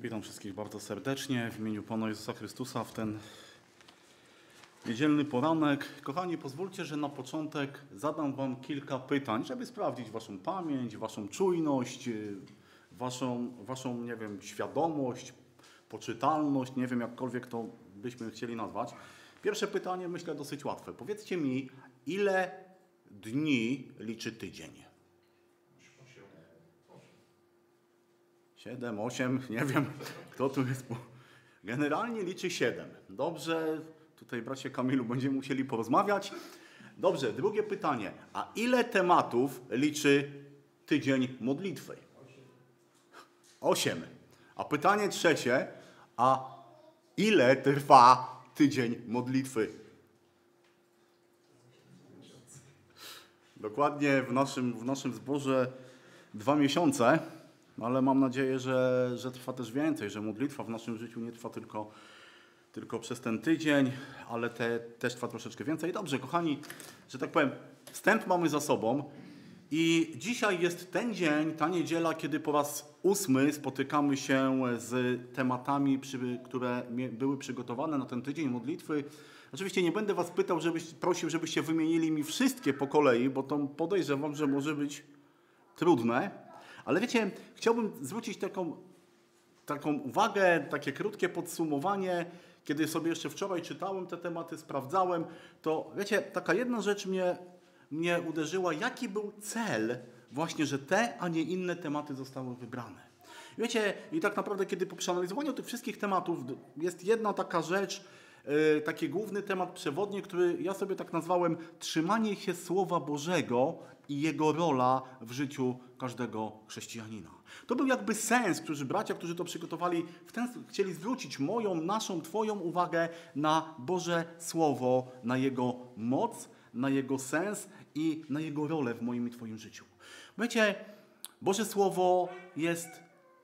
Witam wszystkich bardzo serdecznie w imieniu Pana Jezusa Chrystusa w ten niedzielny poranek. Kochani, pozwólcie, że na początek zadam Wam kilka pytań, żeby sprawdzić Waszą pamięć, Waszą czujność, y, Waszą, waszą nie wiem, świadomość, poczytalność, nie wiem, jakkolwiek to byśmy chcieli nazwać. Pierwsze pytanie, myślę, dosyć łatwe. Powiedzcie mi, ile dni liczy tydzień? 7, 8, nie wiem, kto tu jest. Generalnie liczy 7. Dobrze, tutaj bracie Kamilu będziemy musieli porozmawiać. Dobrze, drugie pytanie. A ile tematów liczy tydzień modlitwy? 8. A pytanie trzecie. A ile trwa tydzień modlitwy? Dokładnie w naszym, w naszym zborze dwa miesiące. No ale mam nadzieję, że, że trwa też więcej, że modlitwa w naszym życiu nie trwa tylko, tylko przez ten tydzień, ale te, też trwa troszeczkę więcej. Dobrze, kochani, że tak powiem, wstęp mamy za sobą i dzisiaj jest ten dzień, ta niedziela, kiedy po raz ósmy spotykamy się z tematami, które były przygotowane na ten tydzień modlitwy. Oczywiście nie będę Was pytał, żebyś, prosił, żebyście wymienili mi wszystkie po kolei, bo to podejrzewam, że może być trudne. Ale wiecie, chciałbym zwrócić taką, taką uwagę, takie krótkie podsumowanie. Kiedy sobie jeszcze wczoraj czytałem te tematy, sprawdzałem, to wiecie, taka jedna rzecz mnie, mnie uderzyła, jaki był cel właśnie, że te, a nie inne tematy zostały wybrane. Wiecie, i tak naprawdę, kiedy po przeanalizowaniu tych wszystkich tematów jest jedna taka rzecz, taki główny temat przewodni, który ja sobie tak nazwałem trzymanie się Słowa Bożego i jego rola w życiu każdego chrześcijanina. To był jakby sens, którzy bracia, którzy to przygotowali, w ten chcieli zwrócić moją, naszą, Twoją uwagę na Boże Słowo, na Jego moc, na Jego sens i na Jego rolę w moim i Twoim życiu. Wiecie, Boże Słowo jest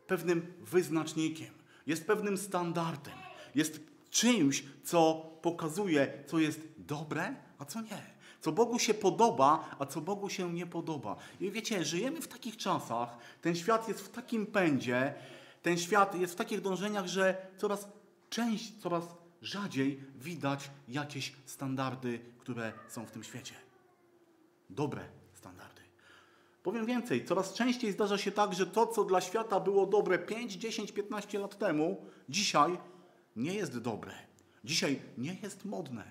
pewnym wyznacznikiem, jest pewnym standardem, jest czymś, co pokazuje, co jest dobre, a co nie co Bogu się podoba, a co Bogu się nie podoba. I wiecie, żyjemy w takich czasach, ten świat jest w takim pędzie, ten świat jest w takich dążeniach, że coraz część, coraz rzadziej widać jakieś standardy, które są w tym świecie. Dobre standardy. Powiem więcej, coraz częściej zdarza się tak, że to, co dla świata było dobre 5, 10, 15 lat temu, dzisiaj nie jest dobre. Dzisiaj nie jest modne.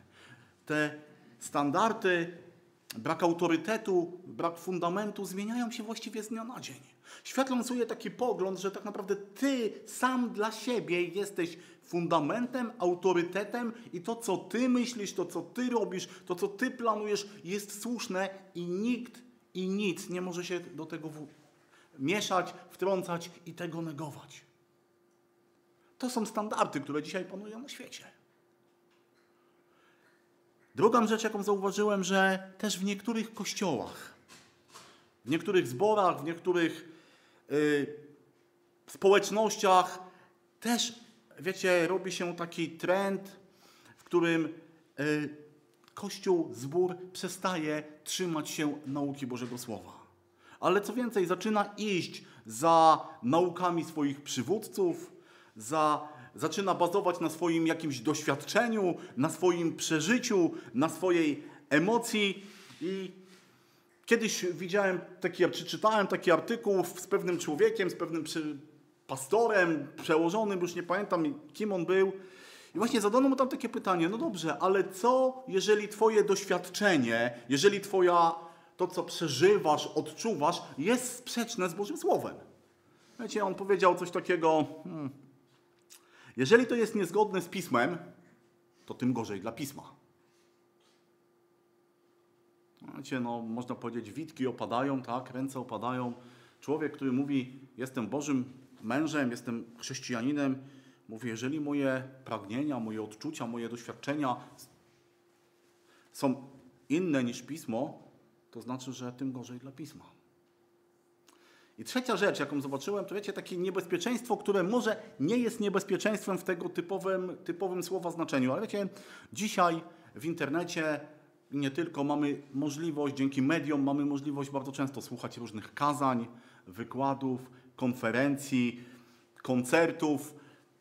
Te standardy, brak autorytetu, brak fundamentu zmieniają się właściwie z dnia na dzień. Świat lansuje taki pogląd, że tak naprawdę ty sam dla siebie jesteś fundamentem, autorytetem i to, co ty myślisz, to, co ty robisz, to, co ty planujesz, jest słuszne i nikt i nic nie może się do tego mieszać, wtrącać i tego negować. To są standardy, które dzisiaj panują na świecie. Drugą rzecz, jaką zauważyłem, że też w niektórych kościołach, w niektórych zborach, w niektórych y, społecznościach też, wiecie, robi się taki trend, w którym y, Kościół, zbór przestaje trzymać się nauki Bożego Słowa. Ale co więcej, zaczyna iść za naukami swoich przywódców, za zaczyna bazować na swoim jakimś doświadczeniu, na swoim przeżyciu, na swojej emocji. I kiedyś widziałem taki, czy czytałem taki artykuł z pewnym człowiekiem, z pewnym pastorem, przełożonym, już nie pamiętam kim on był. I właśnie zadano mu tam takie pytanie, no dobrze, ale co jeżeli twoje doświadczenie, jeżeli twoja, to co przeżywasz, odczuwasz, jest sprzeczne z Bożym Słowem? Wiecie, on powiedział coś takiego, hmm, jeżeli to jest niezgodne z pismem, to tym gorzej dla pisma. Wiecie, no, można powiedzieć, witki opadają, tak, ręce opadają. Człowiek, który mówi, jestem Bożym mężem, jestem chrześcijaninem, mówi, jeżeli moje pragnienia, moje odczucia, moje doświadczenia są inne niż pismo, to znaczy, że tym gorzej dla pisma. I trzecia rzecz, jaką zobaczyłem, to wiecie, takie niebezpieczeństwo, które może nie jest niebezpieczeństwem w tego typowym, typowym słowa znaczeniu, ale wiecie, dzisiaj w internecie nie tylko mamy możliwość, dzięki mediom mamy możliwość bardzo często słuchać różnych kazań, wykładów, konferencji, koncertów,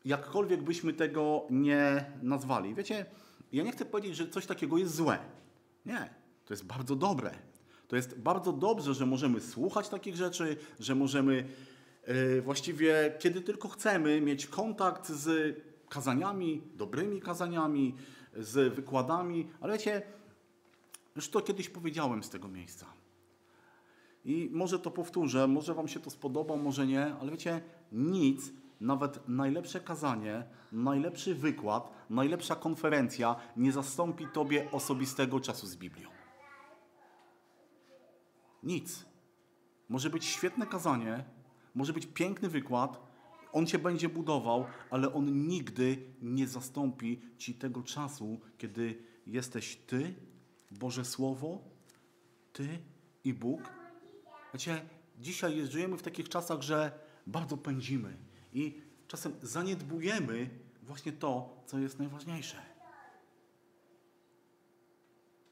jakkolwiek byśmy tego nie nazwali. Wiecie, ja nie chcę powiedzieć, że coś takiego jest złe. Nie, to jest bardzo dobre. To jest bardzo dobrze, że możemy słuchać takich rzeczy, że możemy yy, właściwie, kiedy tylko chcemy, mieć kontakt z kazaniami, dobrymi kazaniami, z wykładami, ale wiecie, już to kiedyś powiedziałem z tego miejsca. I może to powtórzę, może Wam się to spodoba, może nie, ale wiecie, nic, nawet najlepsze kazanie, najlepszy wykład, najlepsza konferencja nie zastąpi Tobie osobistego czasu z Biblią. Nic. Może być świetne kazanie, może być piękny wykład, on cię będzie budował, ale on nigdy nie zastąpi ci tego czasu, kiedy jesteś ty, Boże Słowo, ty i Bóg. Wiecie, dzisiaj żyjemy w takich czasach, że bardzo pędzimy i czasem zaniedbujemy właśnie to, co jest najważniejsze.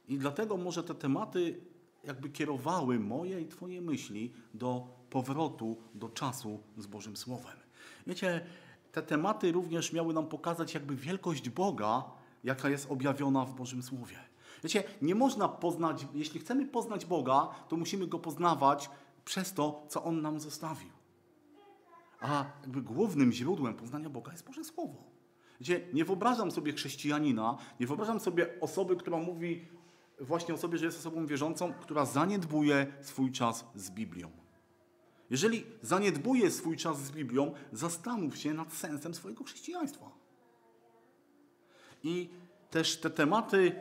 I dlatego może te tematy jakby kierowały moje i Twoje myśli do powrotu do czasu z Bożym Słowem. Wiecie, te tematy również miały nam pokazać jakby wielkość Boga, jaka jest objawiona w Bożym Słowie. Wiecie, nie można poznać, jeśli chcemy poznać Boga, to musimy Go poznawać przez to, co On nam zostawił. A jakby głównym źródłem poznania Boga jest Boże Słowo. Wiecie, nie wyobrażam sobie chrześcijanina, nie wyobrażam sobie osoby, która mówi właśnie o sobie, że jest osobą wierzącą, która zaniedbuje swój czas z Biblią. Jeżeli zaniedbuje swój czas z Biblią, zastanów się nad sensem swojego chrześcijaństwa. I też te tematy,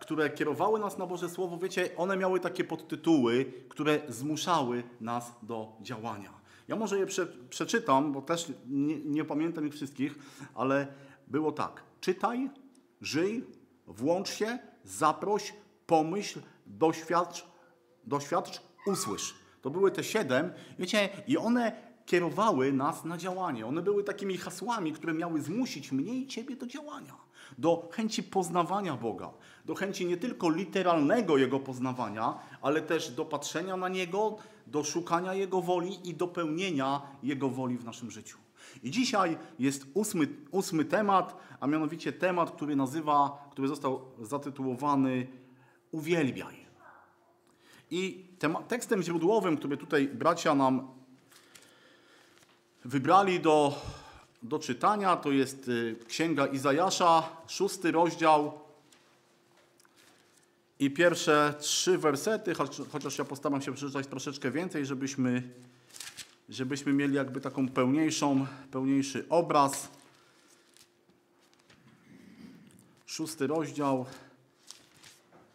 które kierowały nas na Boże Słowo, wiecie, one miały takie podtytuły, które zmuszały nas do działania. Ja może je prze, przeczytam, bo też nie, nie pamiętam ich wszystkich, ale było tak. Czytaj, żyj, włącz się, zaproś, pomyśl, doświadcz, doświadcz, usłysz. To były te siedem, wiecie, i one kierowały nas na działanie. One były takimi hasłami, które miały zmusić mnie i ciebie do działania, do chęci poznawania Boga, do chęci nie tylko literalnego Jego poznawania, ale też do patrzenia na Niego, do szukania Jego woli i dopełnienia Jego woli w naszym życiu. I dzisiaj jest ósmy, ósmy temat, a mianowicie temat, który nazywa, który został zatytułowany Uwielbiaj. I tekstem źródłowym, który tutaj bracia nam wybrali do, do czytania, to jest y, Księga Izajasza, szósty rozdział i pierwsze trzy wersety, chociaż ja postaram się przeczytać troszeczkę więcej, żebyśmy, żebyśmy mieli jakby taką pełniejszą, pełniejszy obraz. Szósty rozdział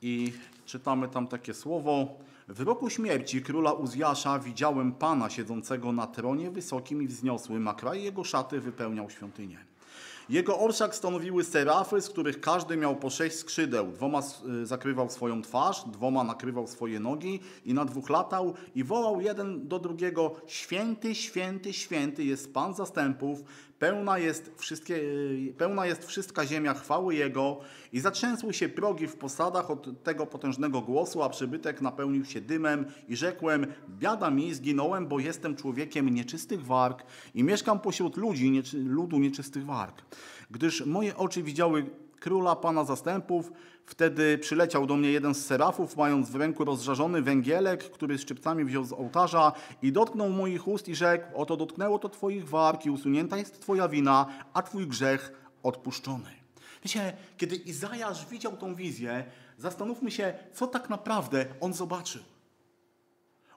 i czytamy tam takie słowo. W roku śmierci króla Uzjasza widziałem Pana siedzącego na tronie wysokim i wzniosłym, a kraj jego szaty wypełniał świątynię. Jego orszak stanowiły serafy, z których każdy miał po sześć skrzydeł. Dwoma y, zakrywał swoją twarz, dwoma nakrywał swoje nogi i na dwóch latał i wołał jeden do drugiego Święty, święty, święty jest Pan zastępów, pełna jest, wszystkie, y, pełna jest wszystka ziemia chwały Jego i zatrzęsły się progi w posadach od tego potężnego głosu, a przybytek napełnił się dymem i rzekłem, biada mi, zginąłem, bo jestem człowiekiem nieczystych warg i mieszkam pośród ludzi, nieczy, ludu nieczystych warg. Gdyż moje oczy widziały króla Pana zastępów, wtedy przyleciał do mnie jeden z serafów, mając w ręku rozżarzony węgielek, który szczypcami wziął z ołtarza i dotknął moich ust i rzekł, oto dotknęło to Twoich warg i usunięta jest Twoja wina, a Twój grzech odpuszczony. Wiecie, kiedy Izajasz widział tą wizję, zastanówmy się, co tak naprawdę on zobaczył.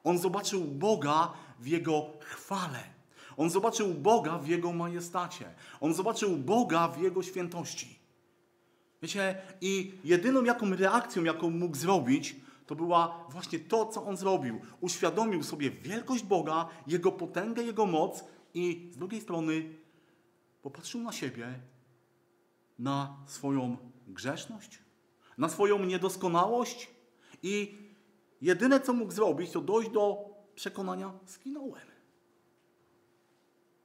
On zobaczył Boga w Jego chwale. On zobaczył Boga w Jego majestacie. On zobaczył Boga w Jego świętości. Wiecie, i jedyną jaką reakcją, jaką mógł zrobić, to była właśnie to, co on zrobił. Uświadomił sobie wielkość Boga, Jego potęgę, Jego moc i z drugiej strony popatrzył na siebie na swoją grzeszność, na swoją niedoskonałość i jedyne, co mógł zrobić, to dojść do przekonania, skinąłem.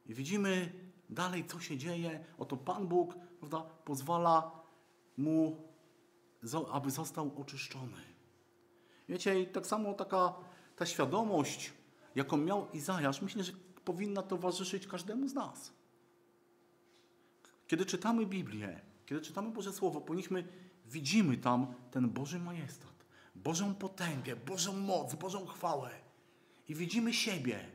I widzimy dalej, co się dzieje. Oto Pan Bóg prawda, pozwala mu, aby został oczyszczony. Wiecie, i tak samo taka ta świadomość, jaką miał Izajasz, myślę, że powinna towarzyszyć każdemu z nas. Kiedy czytamy Biblię, kiedy czytamy Boże Słowo, powinniśmy, widzimy tam ten Boży majestat, Bożą potęgę, Bożą moc, Bożą chwałę. I widzimy siebie.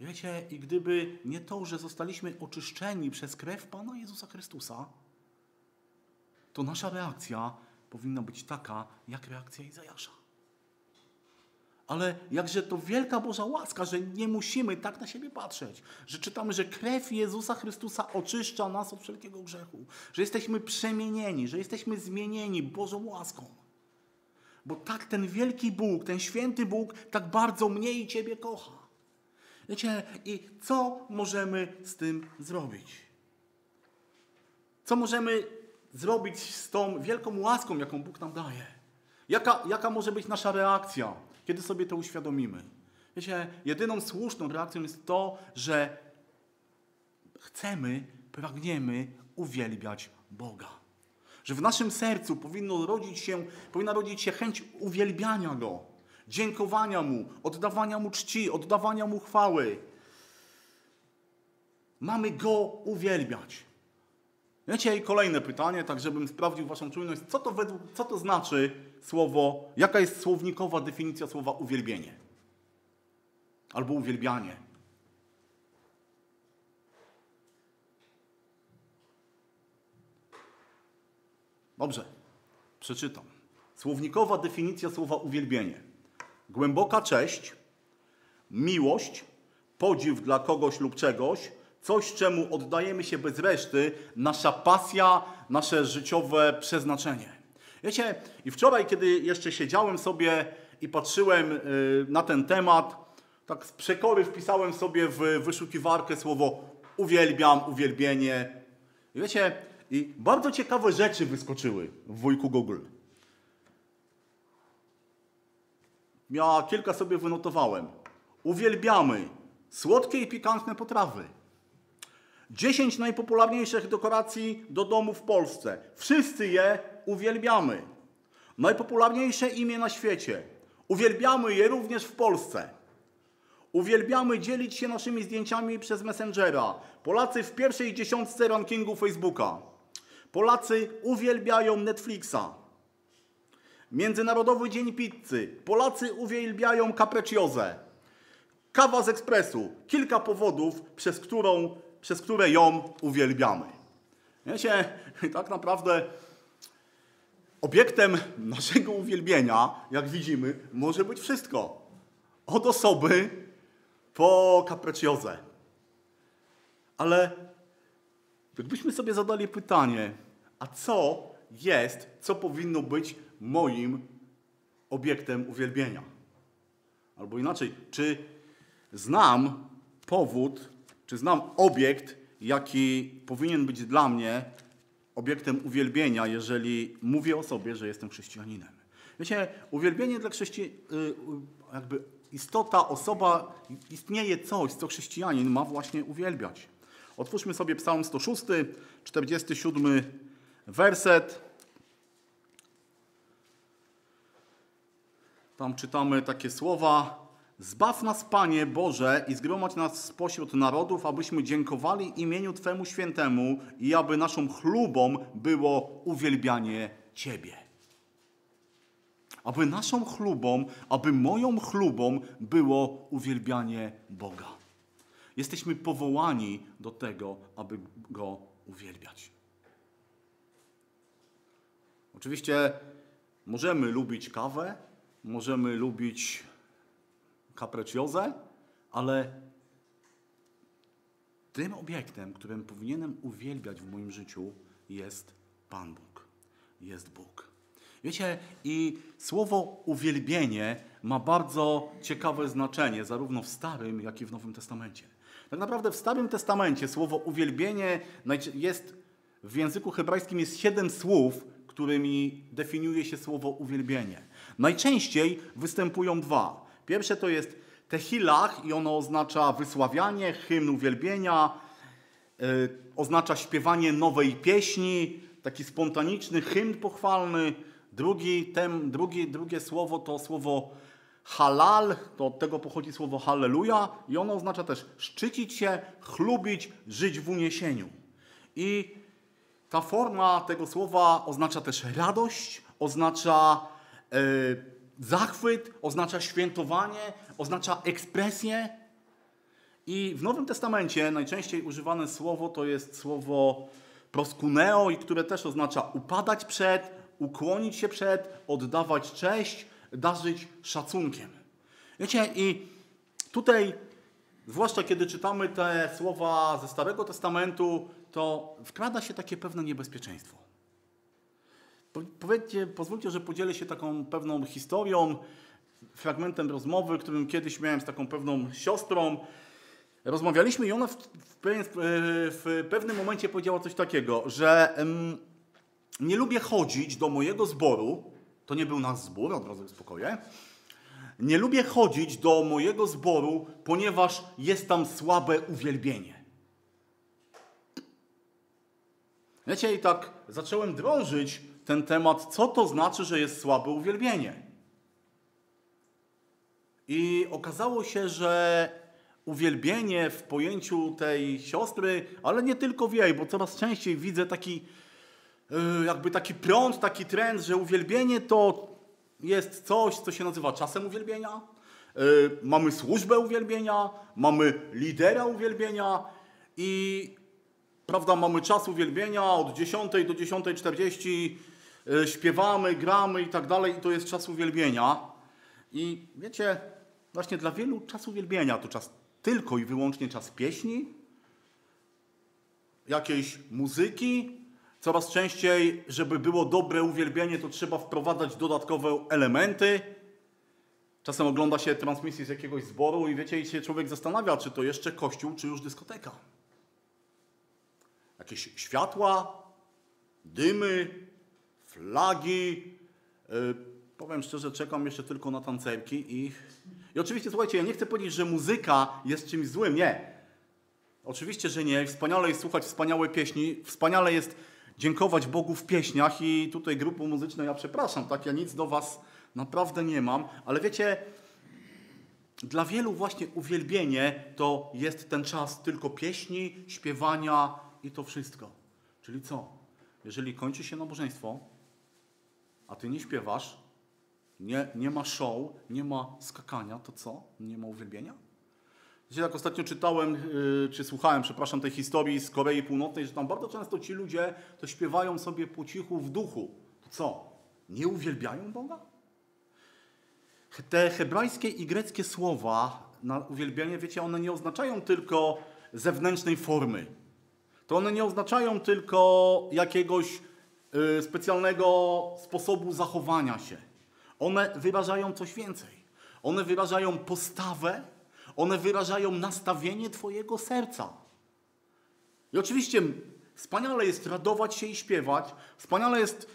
Wiecie, i gdyby nie to, że zostaliśmy oczyszczeni przez krew Pana Jezusa Chrystusa, to nasza reakcja powinna być taka, jak reakcja Izajasza. Ale jakże to wielka Boża łaska, że nie musimy tak na siebie patrzeć. Że czytamy, że krew Jezusa Chrystusa oczyszcza nas od wszelkiego grzechu. Że jesteśmy przemienieni, że jesteśmy zmienieni Bożą łaską. Bo tak ten wielki Bóg, ten święty Bóg tak bardzo mnie i Ciebie kocha. Wiecie, i co możemy z tym zrobić? Co możemy zrobić z tą wielką łaską, jaką Bóg nam daje? Jaka, jaka może być nasza reakcja? kiedy sobie to uświadomimy. Wiecie, jedyną słuszną reakcją jest to, że chcemy, pragniemy uwielbiać Boga. Że w naszym sercu powinno rodzić się, powinna rodzić się chęć uwielbiania Go, dziękowania Mu, oddawania Mu czci, oddawania Mu chwały. Mamy Go uwielbiać. Wiecie, i kolejne pytanie, tak żebym sprawdził Waszą czujność. Co to, według, co to znaczy słowo, jaka jest słownikowa definicja słowa uwielbienie? Albo uwielbianie. Dobrze, przeczytam. Słownikowa definicja słowa uwielbienie. Głęboka cześć, miłość, podziw dla kogoś lub czegoś, coś, czemu oddajemy się bez reszty, nasza pasja, nasze życiowe przeznaczenie. Wiecie, i wczoraj, kiedy jeszcze siedziałem sobie i patrzyłem y, na ten temat, tak z przekory wpisałem sobie w wyszukiwarkę słowo uwielbiam, uwielbienie. I wiecie, i bardzo ciekawe rzeczy wyskoczyły w wujku Google. Ja kilka sobie wynotowałem. Uwielbiamy słodkie i pikantne potrawy. 10 najpopularniejszych dekoracji do domu w Polsce. Wszyscy je uwielbiamy. Najpopularniejsze imię na świecie. Uwielbiamy je również w Polsce. Uwielbiamy dzielić się naszymi zdjęciami przez Messengera. Polacy w pierwszej dziesiątce rankingu Facebooka. Polacy uwielbiają Netflixa. Międzynarodowy Dzień Pizzy. Polacy uwielbiają capricciozę. Kawa z ekspresu. Kilka powodów, przez którą przez które ją uwielbiamy. Wiecie, tak naprawdę obiektem naszego uwielbienia, jak widzimy, może być wszystko. Od osoby po capricciozę. Ale gdybyśmy sobie zadali pytanie, a co jest, co powinno być moim obiektem uwielbienia? Albo inaczej, czy znam powód, czy znam obiekt, jaki powinien być dla mnie obiektem uwielbienia, jeżeli mówię o sobie, że jestem chrześcijaninem? Wiecie, uwielbienie dla chrześcijan, y, jakby istota, osoba, istnieje coś, co chrześcijanin ma właśnie uwielbiać. Otwórzmy sobie Psalm 106, 47 werset. Tam czytamy takie słowa: Zbaw nas, Panie Boże, i zgromadź nas spośród narodów, abyśmy dziękowali imieniu Twemu świętemu i aby naszą chlubą było uwielbianie Ciebie. Aby naszą chlubą, aby moją chlubą było uwielbianie Boga. Jesteśmy powołani do tego, aby Go uwielbiać. Oczywiście możemy lubić kawę, możemy lubić capricciozę, ale tym obiektem, którym powinienem uwielbiać w moim życiu jest Pan Bóg. Jest Bóg. Wiecie, i słowo uwielbienie ma bardzo ciekawe znaczenie, zarówno w Starym, jak i w Nowym Testamencie. Tak naprawdę w Starym Testamencie słowo uwielbienie jest w języku hebrajskim jest siedem słów, którymi definiuje się słowo uwielbienie. Najczęściej występują dwa. Pierwsze to jest tehilach i ono oznacza wysławianie, hymn uwielbienia, yy, oznacza śpiewanie nowej pieśni, taki spontaniczny hymn pochwalny. Drugi, tem, drugi, drugie słowo to słowo Halal, to od tego pochodzi słowo halleluja i ono oznacza też szczycić się, chlubić, żyć w uniesieniu. I ta forma tego słowa oznacza też radość, oznacza e, zachwyt, oznacza świętowanie, oznacza ekspresję. I w Nowym Testamencie najczęściej używane słowo to jest słowo proskuneo, i które też oznacza upadać przed, ukłonić się przed, oddawać cześć, darzyć szacunkiem. Wiecie, i tutaj, zwłaszcza kiedy czytamy te słowa ze Starego Testamentu, to wkrada się takie pewne niebezpieczeństwo. Powiedzcie, pozwólcie, że podzielę się taką pewną historią, fragmentem rozmowy, którym kiedyś miałem z taką pewną siostrą. Rozmawialiśmy i ona w, w, w pewnym momencie powiedziała coś takiego, że um, nie lubię chodzić do mojego zboru, to nie był nasz zbór, od razu uspokoję, nie lubię chodzić do mojego zboru, ponieważ jest tam słabe uwielbienie. Wiecie, i tak zacząłem drążyć ten temat, co to znaczy, że jest słabe uwielbienie. I okazało się, że uwielbienie w pojęciu tej siostry, ale nie tylko w jej, bo coraz częściej widzę taki, y, jakby taki prąd, taki trend, że uwielbienie to jest coś, co się nazywa czasem uwielbienia. Y, mamy służbę uwielbienia, mamy lidera uwielbienia i prawda, mamy czas uwielbienia od 10 do 10.40 y, śpiewamy, gramy i tak dalej i to jest czas uwielbienia. I wiecie, właśnie dla wielu czas uwielbienia to czas tylko i wyłącznie czas pieśni, jakiejś muzyki. Coraz częściej, żeby było dobre uwielbienie, to trzeba wprowadzać dodatkowe elementy. Czasem ogląda się transmisję z jakiegoś zboru i wiecie, i się człowiek zastanawia, czy to jeszcze kościół, czy już dyskoteka. Jakieś światła, dymy, flagi. Yy, powiem szczerze, czekam jeszcze tylko na tancerki i i oczywiście, słuchajcie, ja nie chcę powiedzieć, że muzyka jest czymś złym. Nie. Oczywiście, że nie. Wspaniale jest słuchać wspaniałe pieśni. Wspaniale jest dziękować Bogu w pieśniach i tutaj grupy muzyczne, ja przepraszam, tak, ja nic do was naprawdę nie mam, ale wiecie, dla wielu właśnie uwielbienie to jest ten czas tylko pieśni, śpiewania i to wszystko. Czyli co? Jeżeli kończy się nabożeństwo, a ty nie śpiewasz, nie, nie ma show, nie ma skakania, to co? Nie ma uwielbienia? Dzisiaj jak ostatnio czytałem, yy, czy słuchałem, przepraszam, tej historii z Korei Północnej, że tam bardzo często ci ludzie to śpiewają sobie po cichu w duchu. To co? Nie uwielbiają Boga? Te hebrajskie i greckie słowa na uwielbienie, wiecie, one nie oznaczają tylko zewnętrznej formy. To one nie oznaczają tylko jakiegoś specjalnego sposobu zachowania się one wyrażają coś więcej. One wyrażają postawę, one wyrażają nastawienie Twojego serca. I oczywiście wspaniale jest radować się i śpiewać, wspaniale jest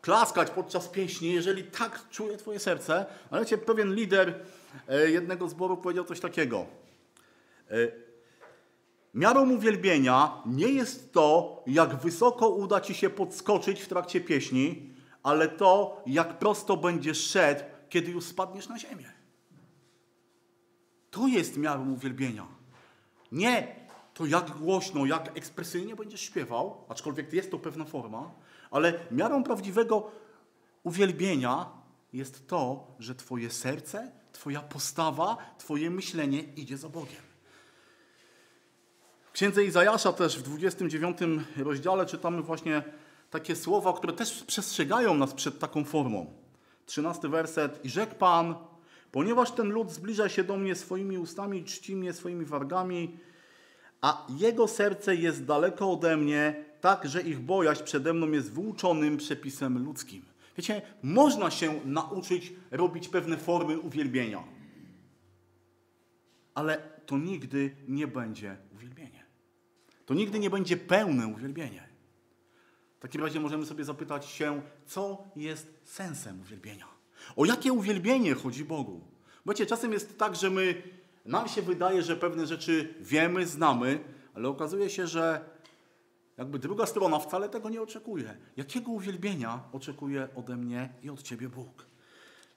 klaskać podczas pieśni, jeżeli tak czuje Twoje serce. Ale wiecie, pewien lider e, jednego zboru powiedział coś takiego. Miarą uwielbienia nie jest to, jak wysoko uda Ci się podskoczyć w trakcie pieśni, ale to, jak prosto będziesz szedł, kiedy już spadniesz na ziemię. To jest miarą uwielbienia. Nie to, jak głośno, jak ekspresyjnie będziesz śpiewał, aczkolwiek jest to pewna forma, ale miarą prawdziwego uwielbienia jest to, że Twoje serce, Twoja postawa, Twoje myślenie idzie za Bogiem. Księdze Izajasza też w 29 rozdziale czytamy właśnie takie słowa, które też przestrzegają nas przed taką formą. Trzynasty werset. I rzekł Pan, ponieważ ten lud zbliża się do mnie swoimi ustami, czci mnie swoimi wargami, a jego serce jest daleko ode mnie, tak, że ich bojaźń przede mną jest wyuczonym przepisem ludzkim. Wiecie, można się nauczyć robić pewne formy uwielbienia, ale to nigdy nie będzie uwielbienie. To nigdy nie będzie pełne uwielbienie. W takim razie możemy sobie zapytać się, co jest sensem uwielbienia? O jakie uwielbienie chodzi Bogu? Wiecie, czasem jest tak, że my, nam się wydaje, że pewne rzeczy wiemy, znamy, ale okazuje się, że jakby druga strona wcale tego nie oczekuje. Jakiego uwielbienia oczekuje ode mnie i od Ciebie Bóg?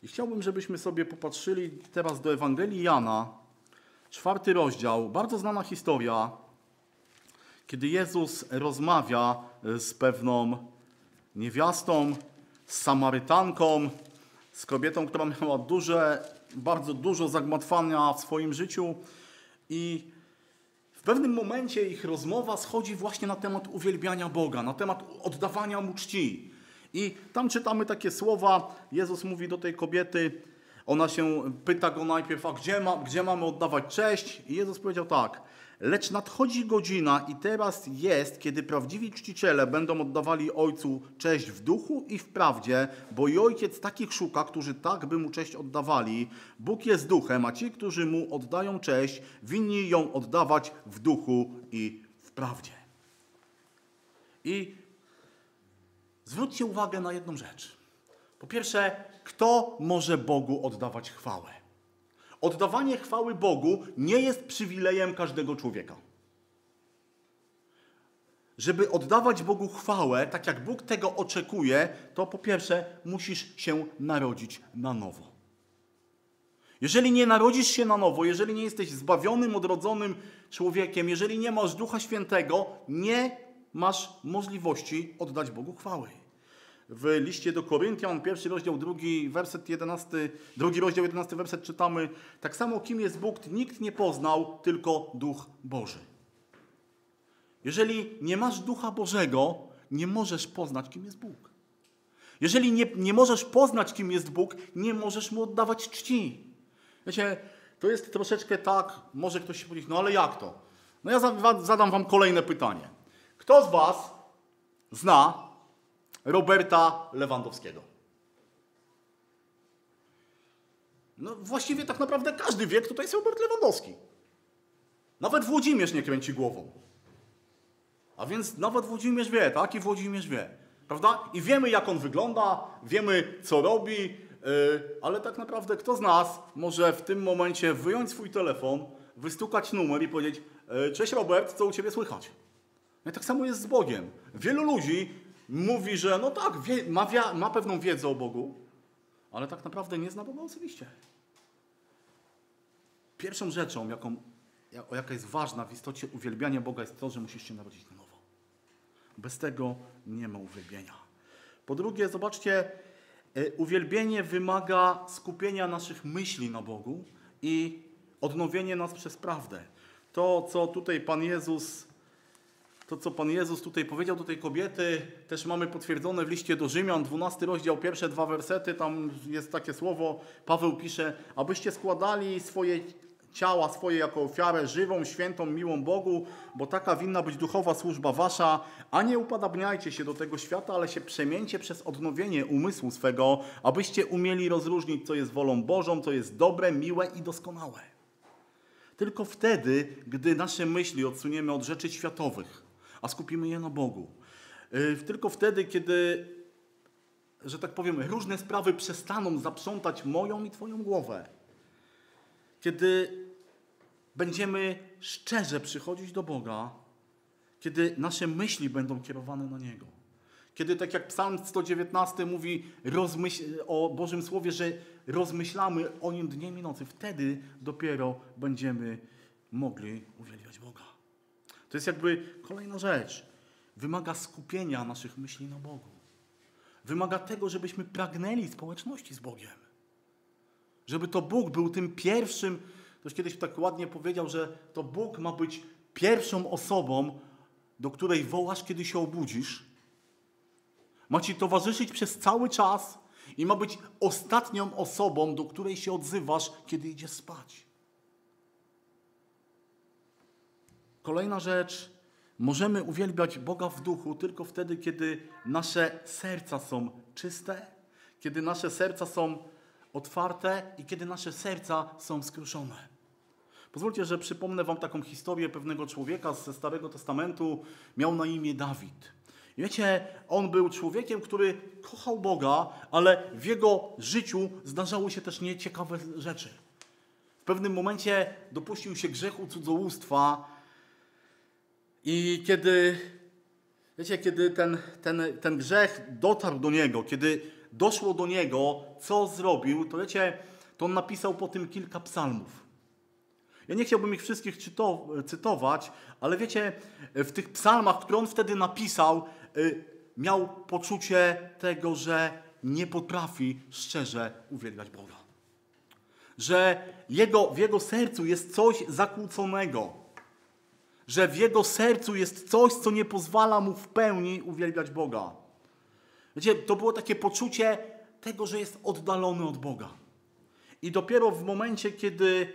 I chciałbym, żebyśmy sobie popatrzyli teraz do Ewangelii Jana, czwarty rozdział, bardzo znana historia, kiedy Jezus rozmawia z pewną niewiastą, z Samarytanką, z kobietą, która miała duże, bardzo dużo zagmatwania w swoim życiu i w pewnym momencie ich rozmowa schodzi właśnie na temat uwielbiania Boga, na temat oddawania Mu czci. I tam czytamy takie słowa, Jezus mówi do tej kobiety, ona się pyta go najpierw, a gdzie, ma, gdzie mamy oddawać cześć? I Jezus powiedział tak, lecz nadchodzi godzina i teraz jest, kiedy prawdziwi czciciele będą oddawali Ojcu cześć w duchu i w prawdzie, bo i Ojciec takich szuka, którzy tak by Mu cześć oddawali. Bóg jest duchem, a ci, którzy Mu oddają cześć, winni ją oddawać w duchu i w prawdzie. I zwróćcie uwagę na jedną rzecz. Po pierwsze, kto może Bogu oddawać chwałę? Oddawanie chwały Bogu nie jest przywilejem każdego człowieka. Żeby oddawać Bogu chwałę, tak jak Bóg tego oczekuje, to po pierwsze musisz się narodzić na nowo. Jeżeli nie narodzisz się na nowo, jeżeli nie jesteś zbawionym, odrodzonym człowiekiem, jeżeli nie masz Ducha Świętego, nie masz możliwości oddać Bogu chwały w liście do Koryntian, pierwszy rozdział, drugi werset 11, drugi rozdział, 11 werset czytamy, tak samo kim jest Bóg, nikt nie poznał, tylko Duch Boży. Jeżeli nie masz Ducha Bożego, nie możesz poznać, kim jest Bóg. Jeżeli nie, nie możesz poznać, kim jest Bóg, nie możesz Mu oddawać czci. Wiecie, to jest troszeczkę tak, może ktoś się powiedzieć, no ale jak to? No ja zadam Wam kolejne pytanie. Kto z Was zna Roberta Lewandowskiego. No właściwie tak naprawdę każdy wie, kto to jest Robert Lewandowski. Nawet Włodzimierz nie kręci głową. A więc nawet Włodzimierz wie, tak? I Włodzimierz wie. Prawda? I wiemy, jak on wygląda, wiemy, co robi, yy, ale tak naprawdę kto z nas może w tym momencie wyjąć swój telefon, wystukać numer i powiedzieć yy, Cześć Robert, co u Ciebie słychać? No i tak samo jest z Bogiem. Wielu ludzi mówi, że no tak, wie, ma, ma pewną wiedzę o Bogu, ale tak naprawdę nie zna Boga osobiście. Pierwszą rzeczą, jaką, jaka jest ważna w istocie uwielbiania Boga, jest to, że musisz się narodzić na nowo. Bez tego nie ma uwielbienia. Po drugie, zobaczcie, e, uwielbienie wymaga skupienia naszych myśli na Bogu i odnowienie nas przez prawdę. To, co tutaj Pan Jezus to, co Pan Jezus tutaj powiedział do tej kobiety, też mamy potwierdzone w liście do Rzymian, 12 rozdział, pierwsze dwa wersety, tam jest takie słowo, Paweł pisze, abyście składali swoje ciała swoje jako ofiarę żywą, świętą, miłą Bogu, bo taka winna być duchowa służba wasza, a nie upadabniajcie się do tego świata, ale się przemieńcie przez odnowienie umysłu swego, abyście umieli rozróżnić, co jest wolą Bożą, co jest dobre, miłe i doskonałe. Tylko wtedy, gdy nasze myśli odsuniemy od rzeczy światowych, a skupimy je na Bogu. Y, tylko wtedy, kiedy, że tak powiem, różne sprawy przestaną zaprzątać moją i Twoją głowę, kiedy będziemy szczerze przychodzić do Boga, kiedy nasze myśli będą kierowane na Niego. Kiedy, tak jak Psalm 119 mówi o Bożym Słowie, że rozmyślamy o Nim dniem i nocy, wtedy dopiero będziemy mogli uwielbiać Boga. To jest jakby kolejna rzecz. Wymaga skupienia naszych myśli na Bogu. Wymaga tego, żebyśmy pragnęli społeczności z Bogiem. Żeby to Bóg był tym pierwszym, ktoś kiedyś tak ładnie powiedział, że to Bóg ma być pierwszą osobą, do której wołasz, kiedy się obudzisz. Ma ci towarzyszyć przez cały czas i ma być ostatnią osobą, do której się odzywasz, kiedy idziesz spać. Kolejna rzecz, możemy uwielbiać Boga w duchu tylko wtedy, kiedy nasze serca są czyste, kiedy nasze serca są otwarte i kiedy nasze serca są skruszone. Pozwólcie, że przypomnę Wam taką historię pewnego człowieka ze Starego Testamentu. Miał na imię Dawid. wiecie, on był człowiekiem, który kochał Boga, ale w jego życiu zdarzały się też nieciekawe rzeczy. W pewnym momencie dopuścił się grzechu cudzołóstwa, i kiedy, wiecie, kiedy ten, ten, ten grzech dotarł do niego, kiedy doszło do niego, co zrobił, to wiecie, to on napisał po tym kilka psalmów. Ja nie chciałbym ich wszystkich cytować, ale wiecie, w tych psalmach, które on wtedy napisał, y, miał poczucie tego, że nie potrafi szczerze uwielbiać Boga. Że jego, w jego sercu jest coś zakłóconego. Że w jego sercu jest coś, co nie pozwala mu w pełni uwielbiać Boga. Wiecie, to było takie poczucie tego, że jest oddalony od Boga. I dopiero w momencie, kiedy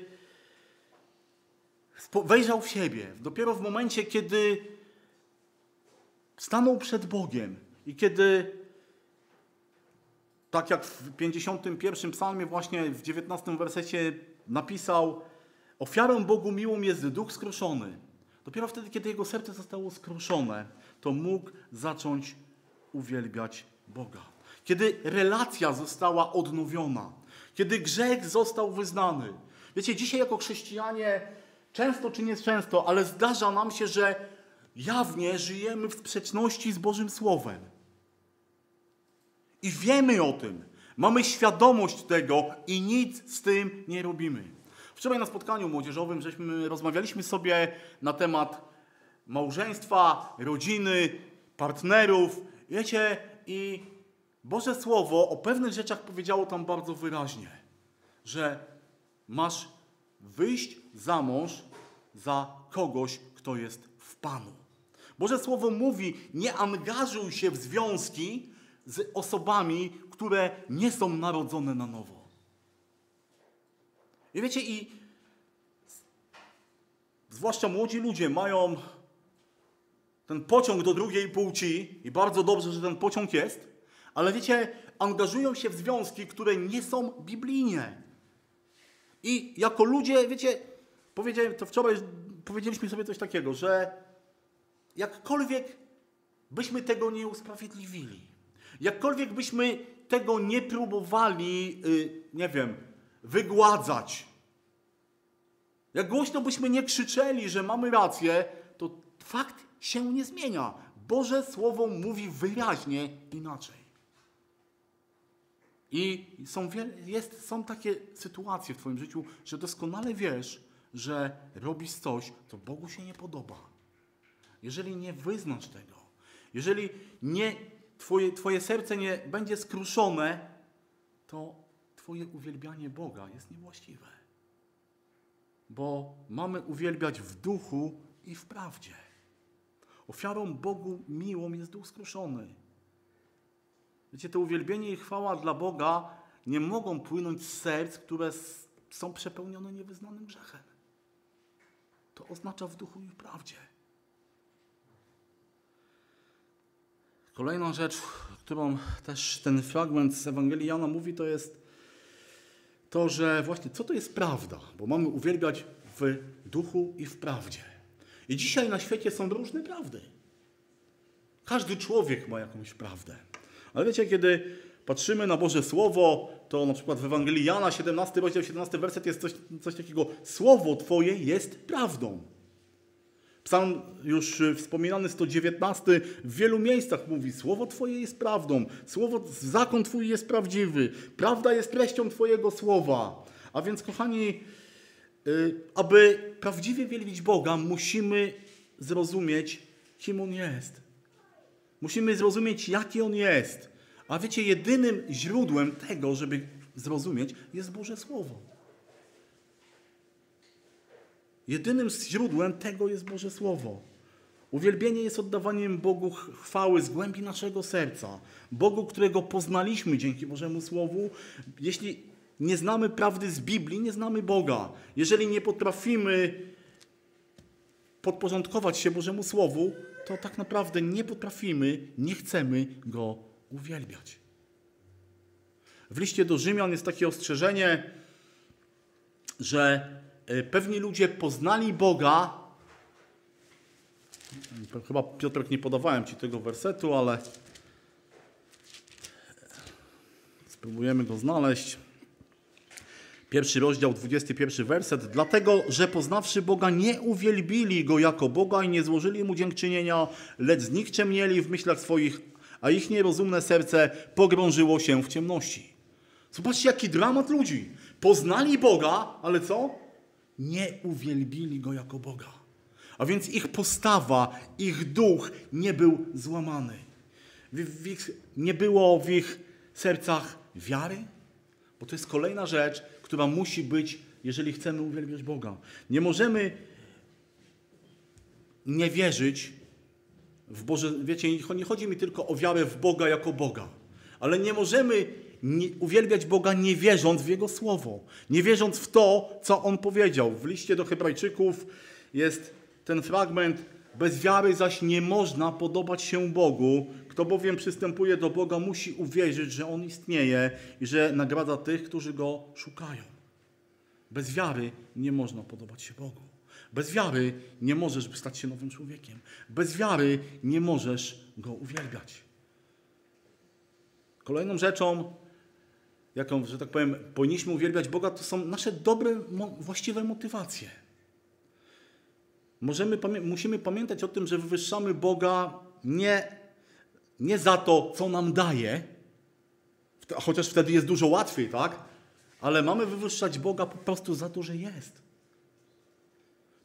wejrzał w siebie, dopiero w momencie, kiedy stanął przed Bogiem i kiedy, tak jak w 51 psalmie, właśnie w 19 wersecie napisał, ofiarą Bogu miłą jest duch skruszony. Dopiero wtedy, kiedy jego serce zostało skruszone, to mógł zacząć uwielbiać Boga. Kiedy relacja została odnowiona, kiedy grzech został wyznany. Wiecie, dzisiaj jako chrześcijanie, często czy nie często, ale zdarza nam się, że jawnie żyjemy w sprzeczności z Bożym Słowem. I wiemy o tym. Mamy świadomość tego i nic z tym nie robimy. Wczoraj na spotkaniu młodzieżowym żeśmy rozmawialiśmy sobie na temat małżeństwa, rodziny, partnerów. Wiecie, i Boże Słowo o pewnych rzeczach powiedziało tam bardzo wyraźnie, że masz wyjść za mąż za kogoś, kto jest w Panu. Boże Słowo mówi, nie angażuj się w związki z osobami, które nie są narodzone na nowo. I wiecie, i zwłaszcza młodzi ludzie mają ten pociąg do drugiej płci i bardzo dobrze, że ten pociąg jest, ale wiecie, angażują się w związki, które nie są biblijnie. I jako ludzie, wiecie, powiedziałem to wczoraj, powiedzieliśmy sobie coś takiego, że jakkolwiek byśmy tego nie usprawiedliwili, jakkolwiek byśmy tego nie próbowali, yy, nie wiem, wygładzać, jak głośno byśmy nie krzyczeli, że mamy rację, to fakt się nie zmienia. Boże Słowo mówi wyraźnie inaczej. I są, jest, są takie sytuacje w Twoim życiu, że doskonale wiesz, że robisz coś, co Bogu się nie podoba. Jeżeli nie wyznasz tego, jeżeli nie, twoje, twoje serce nie będzie skruszone, to Twoje uwielbianie Boga jest niewłaściwe. Bo mamy uwielbiać w duchu i w prawdzie. Ofiarą Bogu miłą jest duch skruszony. Wiecie, to uwielbienie i chwała dla Boga nie mogą płynąć z serc, które są przepełnione niewyznanym grzechem. To oznacza w duchu i w prawdzie. Kolejna rzecz, którą też ten fragment z Ewangelii Jana mówi, to jest to, że właśnie co to jest prawda, bo mamy uwielbiać w duchu i w prawdzie. I dzisiaj na świecie są różne prawdy. Każdy człowiek ma jakąś prawdę. Ale wiecie, kiedy patrzymy na Boże Słowo, to na przykład w Ewangelii Jana 17 rozdział 17 werset jest coś, coś takiego. Słowo Twoje jest prawdą. Psalm już wspominany 119 w wielu miejscach mówi: Słowo Twoje jest prawdą, słowo, zakon Twój jest prawdziwy, prawda jest treścią Twojego słowa. A więc, kochani, y, aby prawdziwie wielbić Boga, musimy zrozumieć, kim On jest. Musimy zrozumieć, jaki On jest. A wiecie, jedynym źródłem tego, żeby zrozumieć, jest Boże Słowo. Jedynym źródłem tego jest Boże Słowo. Uwielbienie jest oddawaniem Bogu chwały z głębi naszego serca. Bogu, którego poznaliśmy dzięki Bożemu Słowu. Jeśli nie znamy prawdy z Biblii, nie znamy Boga. Jeżeli nie potrafimy podporządkować się Bożemu Słowu, to tak naprawdę nie potrafimy, nie chcemy Go uwielbiać. W liście do Rzymian jest takie ostrzeżenie, że pewni ludzie poznali Boga. Chyba Piotrek nie podawałem Ci tego wersetu, ale spróbujemy go znaleźć. Pierwszy rozdział, 21 werset. Dlatego, że poznawszy Boga, nie uwielbili Go jako Boga i nie złożyli Mu dziękczynienia, lecz znikczemnieli w myślach swoich, a ich nierozumne serce pogrążyło się w ciemności. Zobaczcie, jaki dramat ludzi. Poznali Boga, ale co? Nie uwielbili Go jako Boga. A więc ich postawa, ich duch nie był złamany. W, w ich, nie było w ich sercach wiary, bo to jest kolejna rzecz, która musi być, jeżeli chcemy uwielbiać Boga. Nie możemy nie wierzyć w Boże. Wiecie, nie chodzi mi tylko o wiarę w Boga jako Boga, ale nie możemy nie, uwielbiać Boga nie wierząc w Jego słowo, nie wierząc w to, co On powiedział. W liście do Hebrajczyków jest ten fragment. Bez wiary zaś nie można podobać się Bogu. Kto bowiem przystępuje do Boga, musi uwierzyć, że On istnieje i że nagradza tych, którzy Go szukają. Bez wiary nie można podobać się Bogu. Bez wiary nie możesz stać się nowym człowiekiem. Bez wiary nie możesz Go uwielbiać. Kolejną rzeczą, jaką, że tak powiem, powinniśmy uwielbiać Boga, to są nasze dobre, właściwe motywacje. Możemy, musimy pamiętać o tym, że wywyższamy Boga nie, nie za to, co nam daje, chociaż wtedy jest dużo łatwiej, tak? Ale mamy wywyższać Boga po prostu za to, że jest.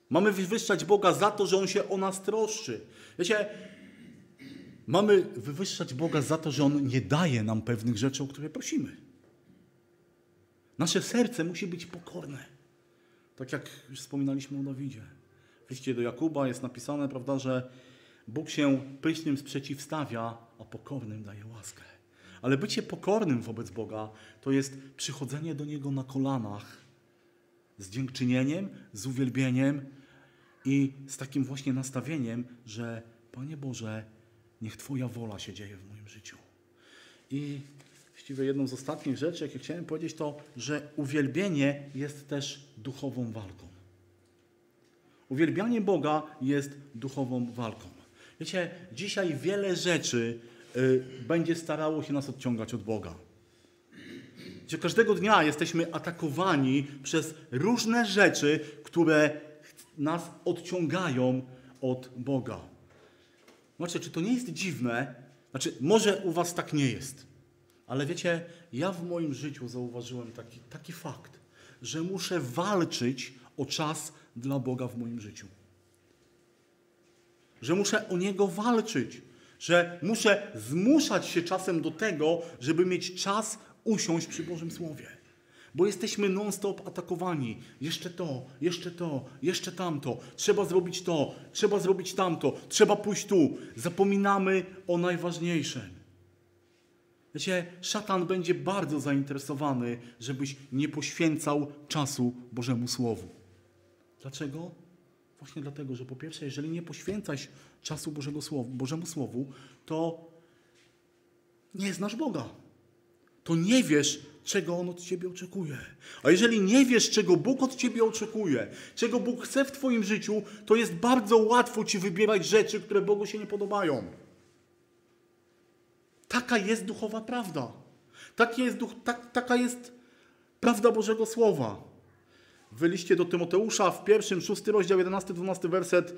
Mamy wywyższać Boga za to, że On się o nas troszczy. Wiecie, mamy wywyższać Boga za to, że On nie daje nam pewnych rzeczy, o które prosimy. Nasze serce musi być pokorne. Tak jak już wspominaliśmy o Dawidzie. W liście do Jakuba jest napisane, prawda, że Bóg się pysznym sprzeciwstawia, a pokornym daje łaskę. Ale bycie pokornym wobec Boga to jest przychodzenie do Niego na kolanach z dziękczynieniem, z uwielbieniem i z takim właśnie nastawieniem, że Panie Boże, niech Twoja wola się dzieje w moim życiu. I właściwie jedną z ostatnich rzeczy, jakie chciałem powiedzieć, to, że uwielbienie jest też duchową walką. Uwielbianie Boga jest duchową walką. Wiecie, dzisiaj wiele rzeczy y, będzie starało się nas odciągać od Boga. Wiecie, każdego dnia jesteśmy atakowani przez różne rzeczy, które nas odciągają od Boga. Znaczy, czy to nie jest dziwne? Znaczy, może u was tak nie jest. Ale wiecie, ja w moim życiu zauważyłem taki, taki fakt, że muszę walczyć o czas dla Boga w moim życiu. Że muszę o Niego walczyć. Że muszę zmuszać się czasem do tego, żeby mieć czas usiąść przy Bożym Słowie. Bo jesteśmy non-stop atakowani. Jeszcze to, jeszcze to, jeszcze tamto. Trzeba zrobić to, trzeba zrobić tamto, trzeba pójść tu. Zapominamy o najważniejszym. Wiecie, szatan będzie bardzo zainteresowany, żebyś nie poświęcał czasu Bożemu Słowu. Dlaczego? Właśnie dlatego, że po pierwsze, jeżeli nie poświęcasz czasu Bożego Słowu, Bożemu Słowu, to nie znasz Boga. To nie wiesz, czego On od Ciebie oczekuje. A jeżeli nie wiesz, czego Bóg od Ciebie oczekuje, czego Bóg chce w Twoim życiu, to jest bardzo łatwo Ci wybierać rzeczy, które Bogu się nie podobają. Taka jest duchowa prawda. Taki jest duch, tak, taka jest prawda Bożego Słowa. W liście do Tymoteusza w pierwszym, szósty rozdział, 11-12 werset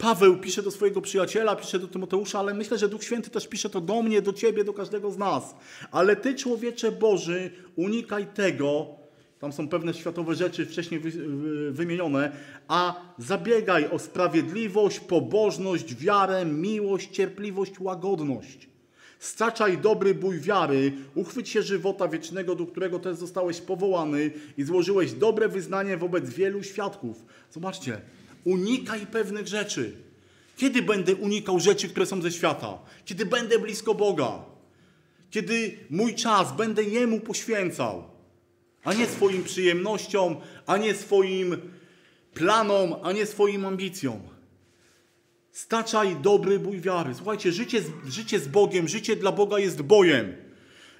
Paweł pisze do swojego przyjaciela, pisze do Tymoteusza, ale myślę, że Duch Święty też pisze to do mnie, do ciebie, do każdego z nas. Ale ty, człowiecze Boży, unikaj tego, tam są pewne światowe rzeczy wcześniej wymienione, a zabiegaj o sprawiedliwość, pobożność, wiarę, miłość, cierpliwość, łagodność. Staczaj dobry bój wiary, uchwyć się żywota wiecznego, do którego też zostałeś powołany i złożyłeś dobre wyznanie wobec wielu świadków. Zobaczcie, unikaj pewnych rzeczy. Kiedy będę unikał rzeczy, które są ze świata? Kiedy będę blisko Boga? Kiedy mój czas będę Jemu poświęcał, a nie swoim przyjemnościom, a nie swoim planom, a nie swoim ambicjom. Staczaj dobry bój wiary. Słuchajcie, życie, życie z Bogiem, życie dla Boga jest bojem.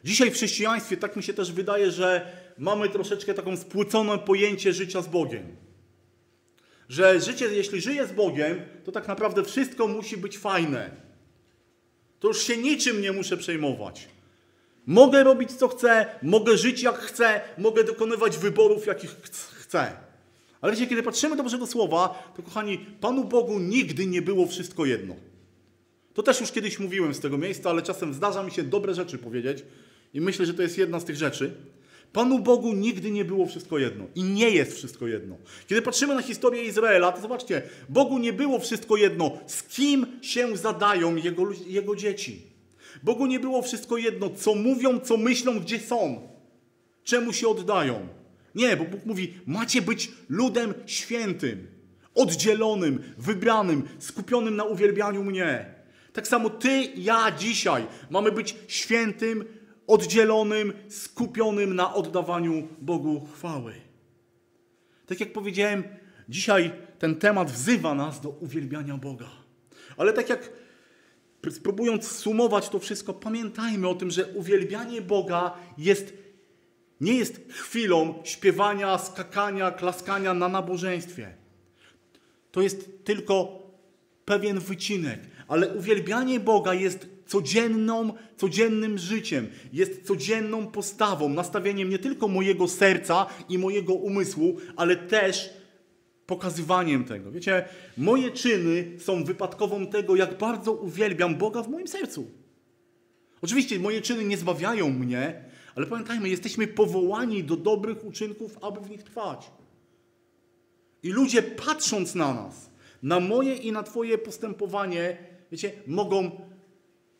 Dzisiaj w chrześcijaństwie tak mi się też wydaje, że mamy troszeczkę taką spłycone pojęcie życia z Bogiem. Że życie, jeśli żyję z Bogiem, to tak naprawdę wszystko musi być fajne. To już się niczym nie muszę przejmować. Mogę robić co chcę, mogę żyć jak chcę, mogę dokonywać wyborów jakich chcę. Ale wiecie, kiedy patrzymy do Bożego Słowa, to kochani, Panu Bogu nigdy nie było wszystko jedno. To też już kiedyś mówiłem z tego miejsca, ale czasem zdarza mi się dobre rzeczy powiedzieć i myślę, że to jest jedna z tych rzeczy. Panu Bogu nigdy nie było wszystko jedno i nie jest wszystko jedno. Kiedy patrzymy na historię Izraela, to zobaczcie, Bogu nie było wszystko jedno, z kim się zadają jego, jego dzieci. Bogu nie było wszystko jedno, co mówią, co myślą, gdzie są, czemu się oddają. Nie, bo Bóg mówi, macie być ludem świętym, oddzielonym, wybranym, skupionym na uwielbianiu mnie. Tak samo ty, ja dzisiaj mamy być świętym, oddzielonym, skupionym na oddawaniu Bogu chwały. Tak jak powiedziałem, dzisiaj ten temat wzywa nas do uwielbiania Boga. Ale tak jak spróbując sumować to wszystko, pamiętajmy o tym, że uwielbianie Boga jest, nie jest chwilą śpiewania, skakania, klaskania na nabożeństwie. To jest tylko pewien wycinek, ale uwielbianie Boga jest codzienną, codziennym życiem, jest codzienną postawą, nastawieniem nie tylko mojego serca i mojego umysłu, ale też pokazywaniem tego. Wiecie, moje czyny są wypadkową tego, jak bardzo uwielbiam Boga w moim sercu. Oczywiście moje czyny nie zbawiają mnie, ale pamiętajmy, jesteśmy powołani do dobrych uczynków, aby w nich trwać. I ludzie patrząc na nas, na moje i na Twoje postępowanie, wiecie, mogą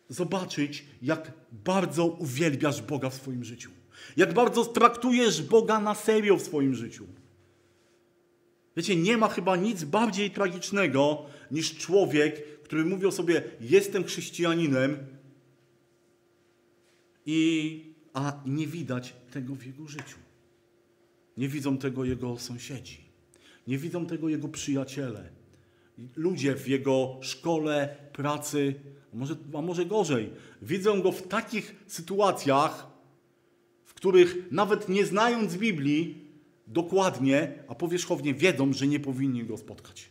zobaczyć, jak bardzo uwielbiasz Boga w swoim życiu. Jak bardzo traktujesz Boga na serio w swoim życiu. Wiecie, nie ma chyba nic bardziej tragicznego niż człowiek, który mówi o sobie: Jestem chrześcijaninem, i, a nie widać tego w jego życiu. Nie widzą tego jego sąsiedzi, nie widzą tego jego przyjaciele, ludzie w jego szkole, pracy, a może, a może gorzej, widzą go w takich sytuacjach, w których nawet nie znając Biblii, dokładnie, a powierzchownie wiedzą, że nie powinni go spotkać.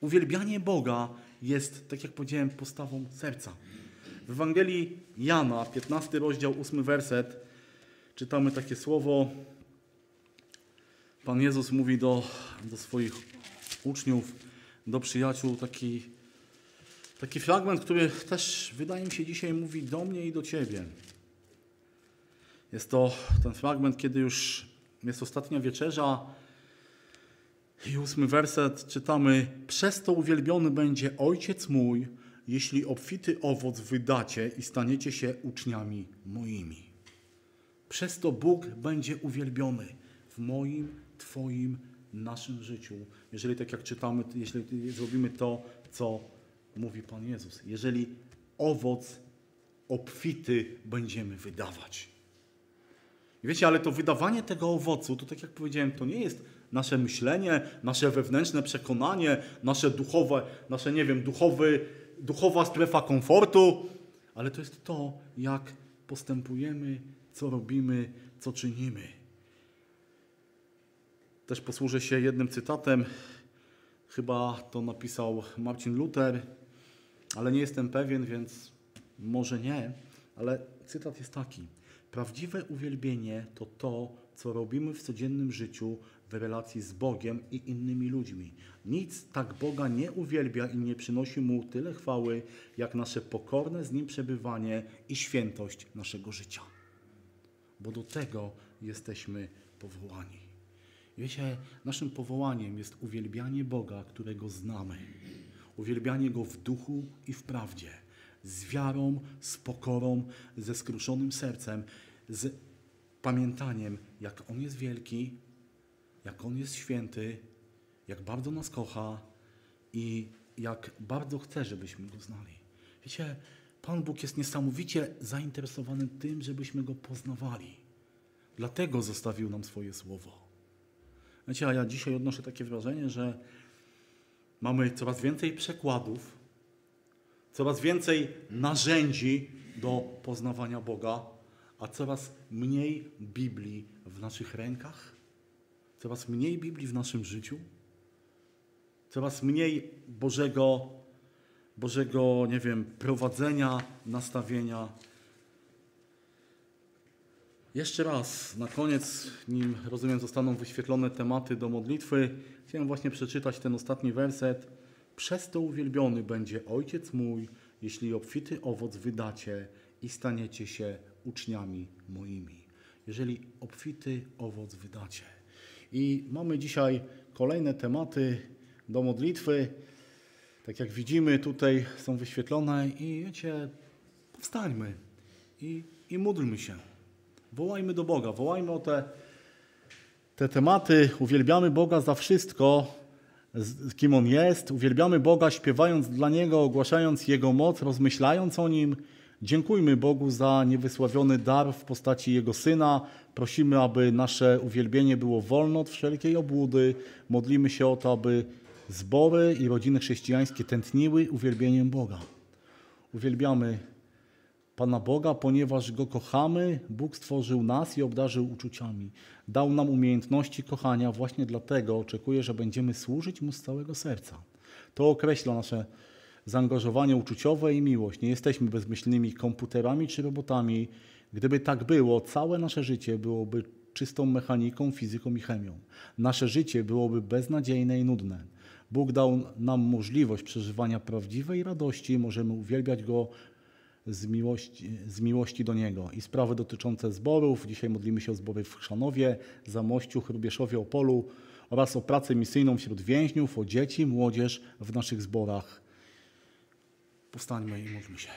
Uwielbianie Boga jest, tak jak powiedziałem, postawą serca. W Ewangelii Jana, 15 rozdział, 8 werset, czytamy takie słowo. Pan Jezus mówi do, do swoich uczniów, do przyjaciół taki, taki fragment, który też wydaje mi się dzisiaj mówi do mnie i do Ciebie. Jest to ten fragment, kiedy już jest ostatnia wieczerza i ósmy werset czytamy Przez to uwielbiony będzie Ojciec mój, jeśli obfity owoc wydacie i staniecie się uczniami moimi. Przez to Bóg będzie uwielbiony w moim, Twoim, naszym życiu, jeżeli tak jak czytamy, jeśli zrobimy to, co mówi Pan Jezus. Jeżeli owoc obfity będziemy wydawać. I wiecie, ale to wydawanie tego owocu, to tak jak powiedziałem, to nie jest nasze myślenie, nasze wewnętrzne przekonanie, nasze duchowe, nasze, nie wiem, duchowy, duchowa strefa komfortu, ale to jest to, jak postępujemy, co robimy, co czynimy. Też posłużę się jednym cytatem. Chyba to napisał Marcin Luther, ale nie jestem pewien, więc może nie. Ale cytat jest taki. Prawdziwe uwielbienie to to, co robimy w codziennym życiu w relacji z Bogiem i innymi ludźmi. Nic tak Boga nie uwielbia i nie przynosi Mu tyle chwały, jak nasze pokorne z Nim przebywanie i świętość naszego życia. Bo do tego jesteśmy powołani. Wiecie, naszym powołaniem jest uwielbianie Boga, którego znamy. Uwielbianie Go w duchu i w prawdzie z wiarą, z pokorą, ze skruszonym sercem, z pamiętaniem, jak On jest wielki, jak On jest święty, jak bardzo nas kocha i jak bardzo chce, żebyśmy Go znali. Wiecie, Pan Bóg jest niesamowicie zainteresowany tym, żebyśmy Go poznawali. Dlatego zostawił nam swoje słowo. Wiecie, a ja dzisiaj odnoszę takie wrażenie, że mamy coraz więcej przekładów, coraz więcej narzędzi do poznawania Boga, a coraz mniej Biblii w naszych rękach, coraz mniej Biblii w naszym życiu, coraz mniej Bożego, Bożego, nie wiem, prowadzenia, nastawienia. Jeszcze raz, na koniec, nim rozumiem, zostaną wyświetlone tematy do modlitwy, chciałem właśnie przeczytać ten ostatni werset Przez to uwielbiony będzie Ojciec mój, jeśli obfity owoc wydacie i staniecie się uczniami moimi. Jeżeli obfity owoc wydacie. I mamy dzisiaj kolejne tematy do modlitwy. Tak jak widzimy, tutaj są wyświetlone i wiecie, wstańmy i, i módlmy się. Wołajmy do Boga, wołajmy o te, te tematy, uwielbiamy Boga za wszystko, z- kim On jest, uwielbiamy Boga śpiewając dla Niego, ogłaszając Jego moc, rozmyślając o Nim. Dziękujmy Bogu za niewysławiony dar w postaci Jego Syna. Prosimy, aby nasze uwielbienie było wolne od wszelkiej obłudy. Modlimy się o to, aby zbory i rodziny chrześcijańskie tętniły uwielbieniem Boga. Uwielbiamy Pana Boga, ponieważ Go kochamy, Bóg stworzył nas i obdarzył uczuciami. Dał nam umiejętności kochania, właśnie dlatego oczekuje, że będziemy służyć Mu z całego serca. To określa nasze zaangażowanie uczuciowe i miłość. Nie jesteśmy bezmyślnymi komputerami czy robotami. Gdyby tak było, całe nasze życie byłoby czystą mechaniką, fizyką i chemią. Nasze życie byłoby beznadziejne i nudne. Bóg dał nam możliwość przeżywania prawdziwej radości, możemy uwielbiać Go z miłości, z miłości do Niego. I sprawy dotyczące zborów. Dzisiaj modlimy się o zbory w Chrzanowie, Zamościu, Chrubieszowie, Opolu oraz o pracę misyjną wśród więźniów, o dzieci, młodzież w naszych zborach. Powstańmy i módlmy się.